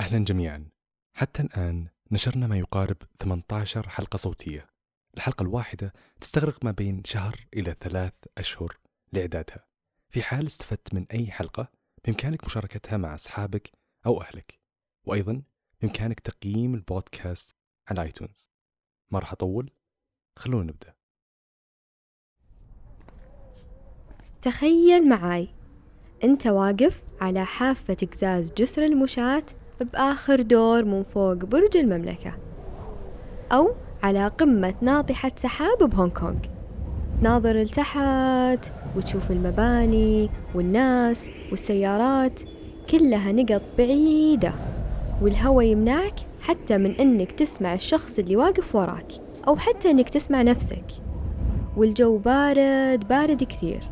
أهلا جميعا. حتى الآن نشرنا ما يقارب 18 حلقة صوتية. الحلقة الواحدة تستغرق ما بين شهر إلى ثلاث أشهر لإعدادها. في حال استفدت من أي حلقة بإمكانك مشاركتها مع أصحابك أو أهلك. وأيضا بإمكانك تقييم البودكاست على آيتونز. ما راح أطول خلونا نبدأ. تخيل معاي. أنت واقف على حافة قزاز جسر المشاة بآخر دور من فوق برج المملكة أو على قمة ناطحة سحاب بهونغ كونغ. ناظر لتحت وتشوف المباني والناس والسيارات كلها نقط بعيدة والهوا يمنعك حتى من إنك تسمع الشخص اللي واقف وراك أو حتى إنك تسمع نفسك. والجو بارد بارد كثير.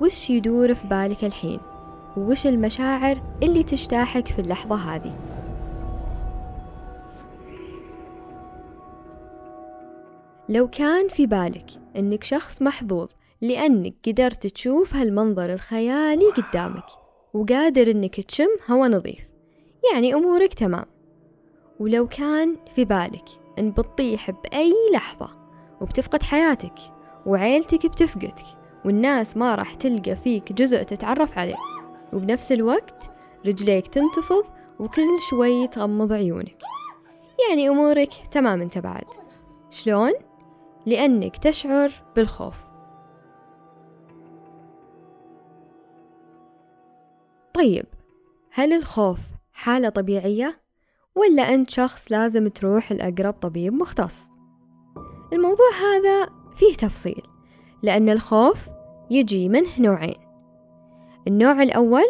وش يدور في بالك الحين؟ وش المشاعر اللي تجتاحك في اللحظة هذه؟ لو كان في بالك إنك شخص محظوظ لأنك قدرت تشوف هالمنظر الخيالي قدامك وقادر إنك تشم هوا نظيف يعني أمورك تمام. ولو كان في بالك إن بتطيح بأي لحظة وبتفقد حياتك وعيلتك بتفقدك والناس ما راح تلقى فيك جزء تتعرف عليه وبنفس الوقت رجليك تنتفض وكل شوي تغمض عيونك يعني أمورك تمام أنت بعد شلون؟ لأنك تشعر بالخوف طيب هل الخوف حالة طبيعية؟ ولا أنت شخص لازم تروح لأقرب طبيب مختص؟ الموضوع هذا فيه تفصيل لأن الخوف يجي منه نوعين النوع الأول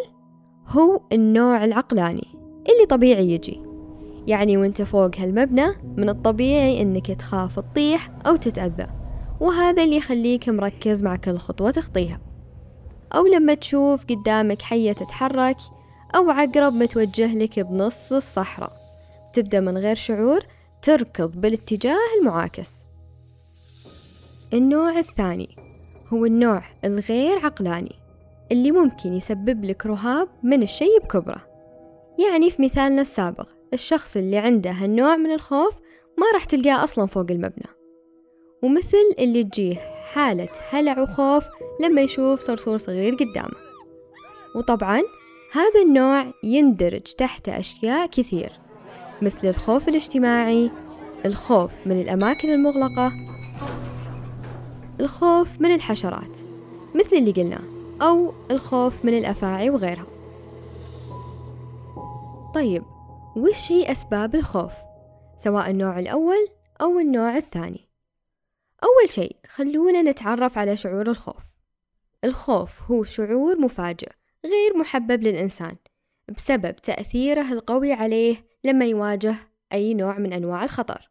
هو النوع العقلاني اللي طبيعي يجي. يعني وانت فوق هالمبنى من الطبيعي إنك تخاف تطيح أو تتأذى وهذا اللي يخليك مركز مع كل خطوة تخطيها. أو لما تشوف قدامك حية تتحرك أو عقرب متوجه لك بنص الصحراء تبدأ من غير شعور تركض بالاتجاه المعاكس. النوع الثاني هو النوع الغير عقلاني اللي ممكن يسبب لك رهاب من الشي بكبره. يعني في مثالنا السابق الشخص اللي عنده هالنوع من الخوف ما راح تلقاه أصلا فوق المبنى. ومثل اللي تجيه حالة هلع وخوف لما يشوف صرصور صغير قدامه. وطبعا هذا النوع يندرج تحت أشياء كثير مثل الخوف الاجتماعي الخوف من الأماكن المغلقة الخوف من الحشرات مثل اللي قلناه. أو الخوف من الأفاعي وغيرها. طيب وش هي أسباب الخوف؟ سواء النوع الأول أو النوع الثاني. أول شيء خلونا نتعرف على شعور الخوف. الخوف هو شعور مفاجئ غير محبب للإنسان بسبب تأثيره القوي عليه لما يواجه أي نوع من أنواع الخطر.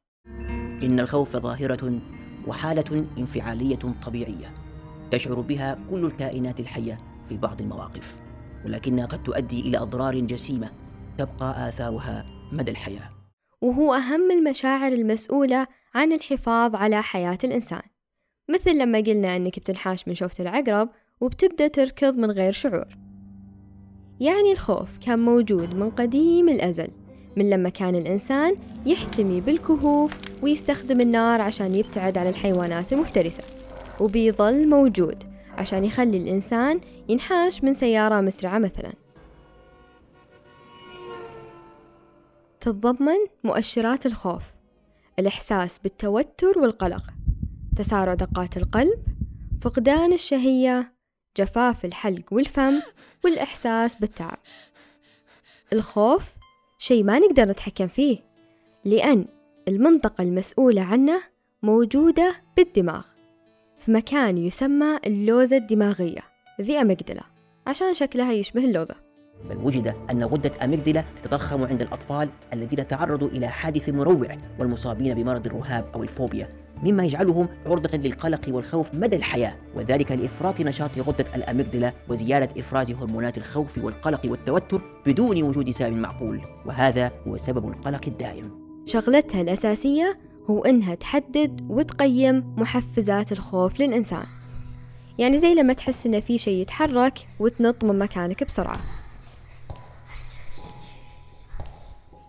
إن الخوف ظاهرة وحالة انفعالية طبيعية. تشعر بها كل الكائنات الحية في بعض المواقف ولكنها قد تؤدي إلى أضرار جسيمة تبقى آثارها مدى الحياة. وهو أهم المشاعر المسؤولة عن الحفاظ على حياة الإنسان. مثل لما قلنا أنك بتنحاش من شوفة العقرب وبتبدأ تركض من غير شعور. يعني الخوف كان موجود من قديم الأزل من لما كان الإنسان يحتمي بالكهوف ويستخدم النار عشان يبتعد عن الحيوانات المفترسة. وبيظل موجود عشان يخلي الإنسان ينحاش من سيارة مسرعة مثلا. تتضمن مؤشرات الخوف الإحساس بالتوتر والقلق تسارع دقات القلب فقدان الشهية جفاف الحلق والفم والإحساس بالتعب. الخوف شيء ما نقدر نتحكم فيه لأن المنطقة المسؤولة عنه موجودة بالدماغ. في مكان يسمى اللوزة الدماغية ذي أمجدلة عشان شكلها يشبه اللوزة. بل وجد أن غدة أميجدلا تتضخم عند الأطفال الذين تعرضوا إلى حادث مروع والمصابين بمرض الرهاب أو الفوبيا مما يجعلهم عرضة للقلق والخوف مدى الحياة. وذلك لإفراط نشاط غدة الأميجدلا وزيادة إفراز هرمونات الخوف والقلق والتوتر بدون وجود سبب معقول. وهذا هو سبب القلق الدائم. شغلتها الأساسية هو إنها تحدد وتقيم محفزات الخوف للإنسان. يعني زي لما تحس إن في شيء يتحرك وتنط من مكانك بسرعة.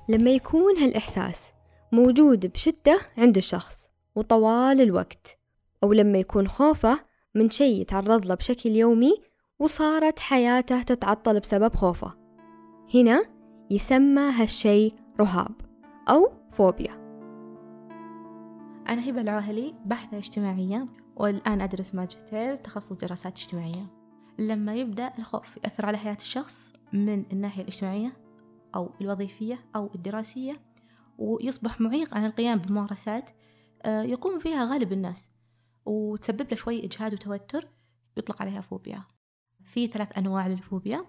لما يكون هالإحساس موجود بشدة عند الشخص وطوال الوقت أو لما يكون خوفه من شيء يتعرض له بشكل يومي وصارت حياته تتعطل بسبب خوفه. هنا يسمى هالشيء رهاب أو فوبيا. أنا هبة العاهلي باحثة اجتماعية والآن أدرس ماجستير تخصص دراسات اجتماعية. لما يبدأ الخوف يأثر على حياة الشخص من الناحية الاجتماعية أو الوظيفية أو الدراسية ويصبح معيق عن القيام بممارسات آه، يقوم فيها غالب الناس وتسبب له شوي إجهاد وتوتر يطلق عليها فوبيا. في ثلاث أنواع للفوبيا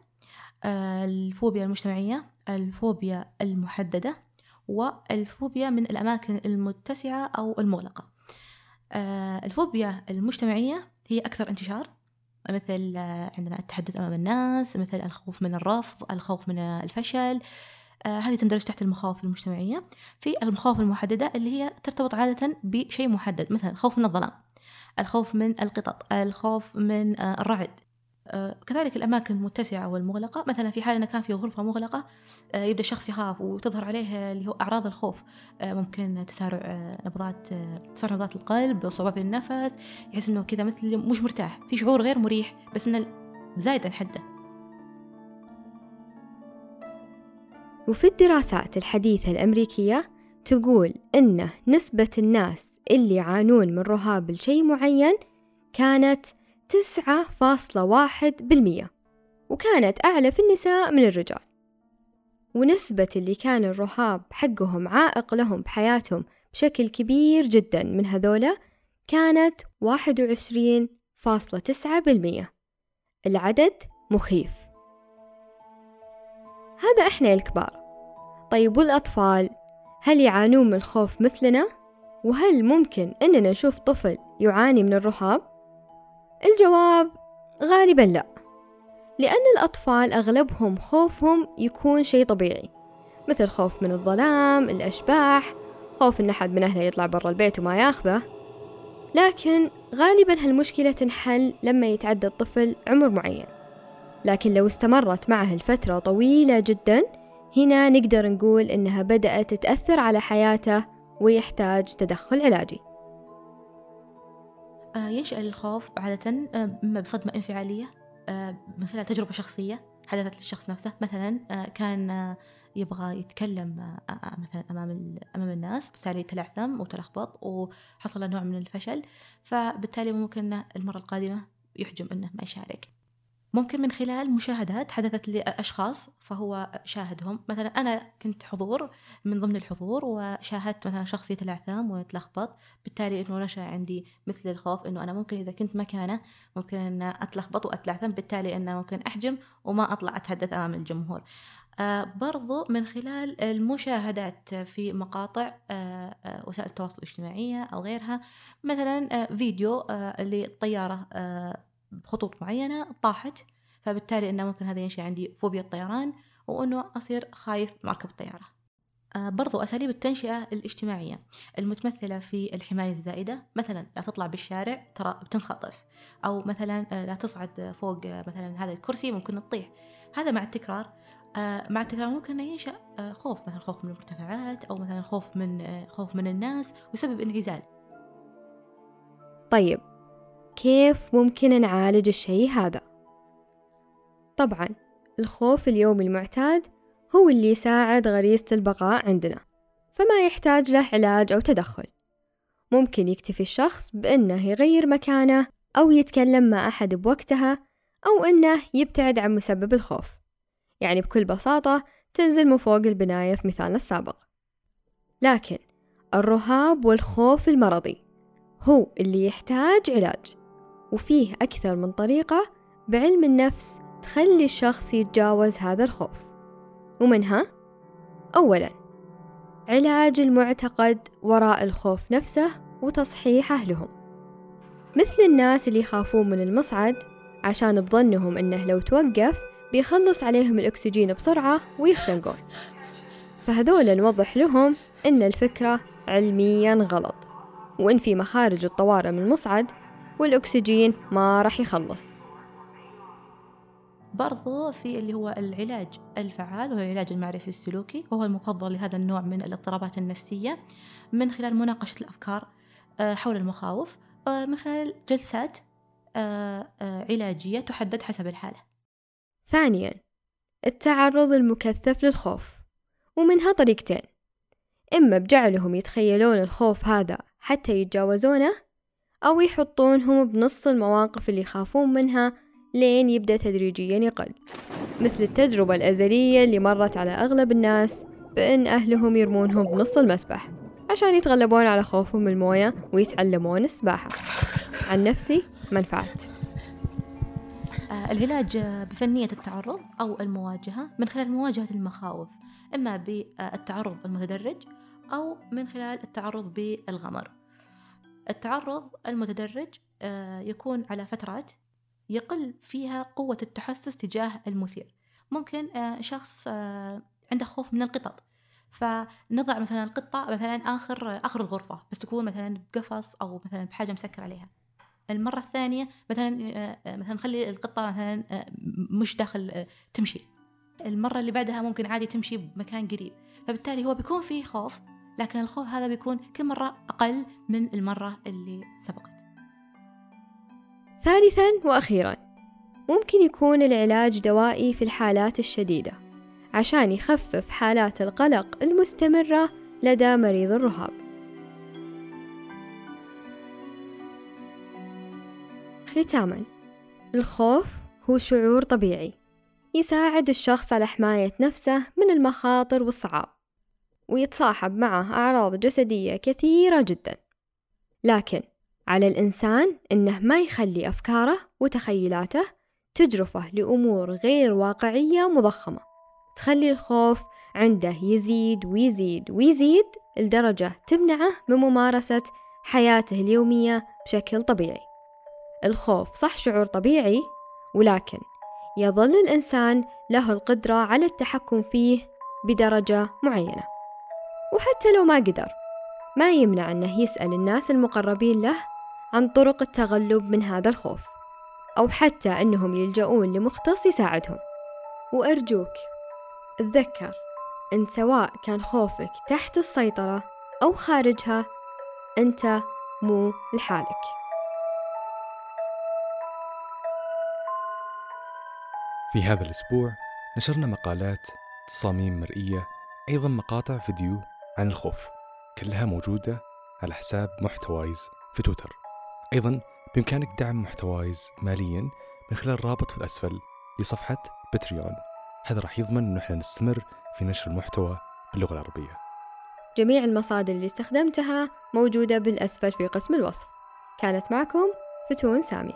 آه، الفوبيا المجتمعية الفوبيا المحددة والفوبيا من الأماكن المتسعة أو المغلقة. آه، الفوبيا المجتمعية هي أكثر انتشار مثل عندنا التحدث أمام الناس مثل الخوف من الرفض الخوف من الفشل. آه هذه تندرج تحت المخاوف المجتمعية. في المخاوف المحددة اللي هي ترتبط عادة بشيء محدد مثلا الخوف من الظلام الخوف من القطط الخوف من آه الرعد. آه كذلك الأماكن المتسعة والمغلقة. مثلا في حال أن كان في غرفة مغلقة آه يبدأ الشخص يخاف وتظهر عليه اللي هو أعراض الخوف. آه، ممكن تسارع آه، نبضات تسارع نبضات القلب صعوبة في النفس يحس إنه كذا مثل مش مرتاح. في شعور غير مريح بس إنه زايد عن حده وفي الدراسات الحديثة الأمريكية تقول إن نسبة الناس اللي يعانون من رهاب لشيء معين كانت تسعة فاصلة واحد بالمية. وكانت أعلى في النساء من الرجال. ونسبة اللي كان الرهاب حقهم عائق لهم بحياتهم بشكل كبير جدا من هذولا كانت واحد وعشرين فاصلة تسعة بالمية. العدد مخيف. هذا إحنا الكبار. طيب والأطفال؟ هل يعانون من الخوف مثلنا؟ وهل ممكن أننا نشوف طفل يعاني من الرهاب؟ الجواب غالبا لا لأن الأطفال أغلبهم خوفهم يكون شيء طبيعي مثل خوف من الظلام الأشباح خوف أن أحد من أهله يطلع برا البيت وما ياخذه. لكن غالبا هالمشكلة تنحل لما يتعدى الطفل عمر معين. لكن لو استمرت معه لفترة طويلة جدا هنا نقدر نقول إنها بدأت تتأثر على حياته ويحتاج تدخل علاجي. ينشأ الخوف عادة آه، إما بصدمة انفعالية آه، من خلال تجربة شخصية حدثت للشخص نفسه. مثلا كان يبغى يتكلم مثلا أمام أمام الناس بالتالي تلعثم وتلخبط وحصل نوع من الفشل. فبالتالي ممكن المرة القادمة يحجم إنه ما يشارك. ممكن من خلال مشاهدات حدثت لأشخاص فهو شاهدهم. مثلا أنا كنت حضور من ضمن الحضور وشاهدت مثلا شخص يتلعثم ويتلخبط بالتالي أنه نشأ عندي مثل الخوف أنه أنا ممكن إذا كنت مكانه ممكن أن أتلخبط وأتلعثم بالتالي أنه ممكن أحجم وما أطلع أتحدث أمام الجمهور. آه برضو من خلال المشاهدات في مقاطع آه آه وسائل التواصل الاجتماعية أو غيرها مثلا فيديو للطيارة بخطوط معينة طاحت فبالتالي أنه ممكن هذا ينشأ عندي فوبيا الطيران وأنه أصير خايف مركب الطيارة آه برضو أساليب التنشئة الاجتماعية. المتمثلة في الحماية الزائدة مثلا لا تطلع بالشارع ترى بتنخطف أو مثلا آه لا تصعد فوق آه مثلا هذا الكرسي ممكن تطيح. هذا مع التكرار. مع التكرار ممكن ينشأ خوف مثلا خوف من المرتفعات أو مثلا خوف من خوف من الناس ويسبب انعزال. طيب كيف ممكن نعالج الشيء هذا؟ طبعا الخوف اليومي المعتاد هو اللي يساعد غريزة البقاء عندنا فما يحتاج له علاج أو تدخل. ممكن يكتفي الشخص بأنه يغير مكانه أو يتكلم مع أحد بوقتها أو أنه يبتعد عن مسبب الخوف. يعني بكل بساطة تنزل من فوق البناية في مثالنا السابق. لكن الرهاب والخوف المرضي هو اللي يحتاج علاج. وفيه أكثر من طريقة بعلم النفس تخلي الشخص يتجاوز هذا الخوف. ومنها أولا علاج المعتقد وراء الخوف نفسه وتصحيحه لهم مثل الناس اللي يخافون من المصعد عشان بظنهم إنه لو توقف بيخلص عليهم الأكسجين بسرعة ويختنقون. فهذول نوضح لهم إن الفكرة علميا غلط. وإن في مخارج الطوارئ من المصعد والأكسجين ما راح يخلص. برضو في اللي هو العلاج الفعال وهو العلاج المعرفي السلوكي وهو المفضل لهذا النوع من الاضطرابات النفسية من خلال مناقشة الأفكار آه، حول المخاوف آه، من خلال جلسات آه، علاجية تحدد حسب الحالة. ثانيا التعرض المكثف للخوف ومنها طريقتين. إما بجعلهم يتخيلون الخوف هذا حتى يتجاوزونه أو يحطونهم بنص المواقف اللي يخافون منها لين يبدأ تدريجيا يقل مثل التجربة الأزلية اللي مرت على أغلب الناس بأن أهلهم يرمونهم بنص المسبح عشان يتغلبون على خوفهم من الموية ويتعلمون السباحة. عن نفسي منفعت آه، العلاج بفنية التعرض أو المواجهة من خلال مواجهة المخاوف إما بالتعرض المتدرج أو من خلال التعرض بالغمر. التعرض المتدرج آه، يكون على فترات يقل فيها قوة التحسس تجاه المثير. ممكن آه، شخص عنده خوف من القطط فنضع مثلا القطة مثلا آخر آخر الغرفة بس تكون مثلا بقفص أو مثلا بحاجة مسكر عليها. المرة الثانية مثلا آه، مثلا نخلي القطة مثلا آه، مش داخل آه، تمشي. المرة اللي بعدها ممكن عادي تمشي بمكان قريب. فبالتالي هو بيكون فيه خوف لكن الخوف هذا بيكون كل مرة أقل من المرة اللي سبقت. ثالثا وأخيرا ممكن يكون العلاج دوائي في الحالات الشديدة عشان يخفف حالات القلق المستمرة لدى مريض الرهاب. ختاما الخوف هو شعور طبيعي يساعد الشخص على حماية نفسه من المخاطر والصعاب. ويتصاحب معه أعراض جسدية كثيرة جدا. لكن على الإنسان إنه ما يخلي أفكاره وتخيلاته تجرفه لأمور غير واقعية مضخمة. تخلي الخوف عنده يزيد ويزيد ويزيد لدرجة تمنعه من ممارسة حياته اليومية بشكل طبيعي. الخوف صح شعور طبيعي ولكن يظل الإنسان له القدرة على التحكم فيه بدرجة معينة. وحتى لو ما قدر ما يمنع أنه يسأل الناس المقربين له عن طرق التغلب من هذا الخوف أو حتى أنهم يلجؤون لمختص يساعدهم. وأرجوك تذكر أن سواء كان خوفك تحت السيطرة أو خارجها أنت مو لحالك. في هذا الأسبوع نشرنا مقالات تصاميم مرئية أيضا مقاطع فيديو عن الخوف. كلها موجودة على حساب محتوايز في تويتر. أيضا بإمكانك دعم محتوايز ماليا من خلال الرابط في الأسفل لصفحة بتريون هذا راح يضمن أنه إحنا نستمر في نشر المحتوى باللغة العربية. جميع المصادر اللي استخدمتها موجودة بالأسفل في قسم الوصف. كانت معكم فتون سامي.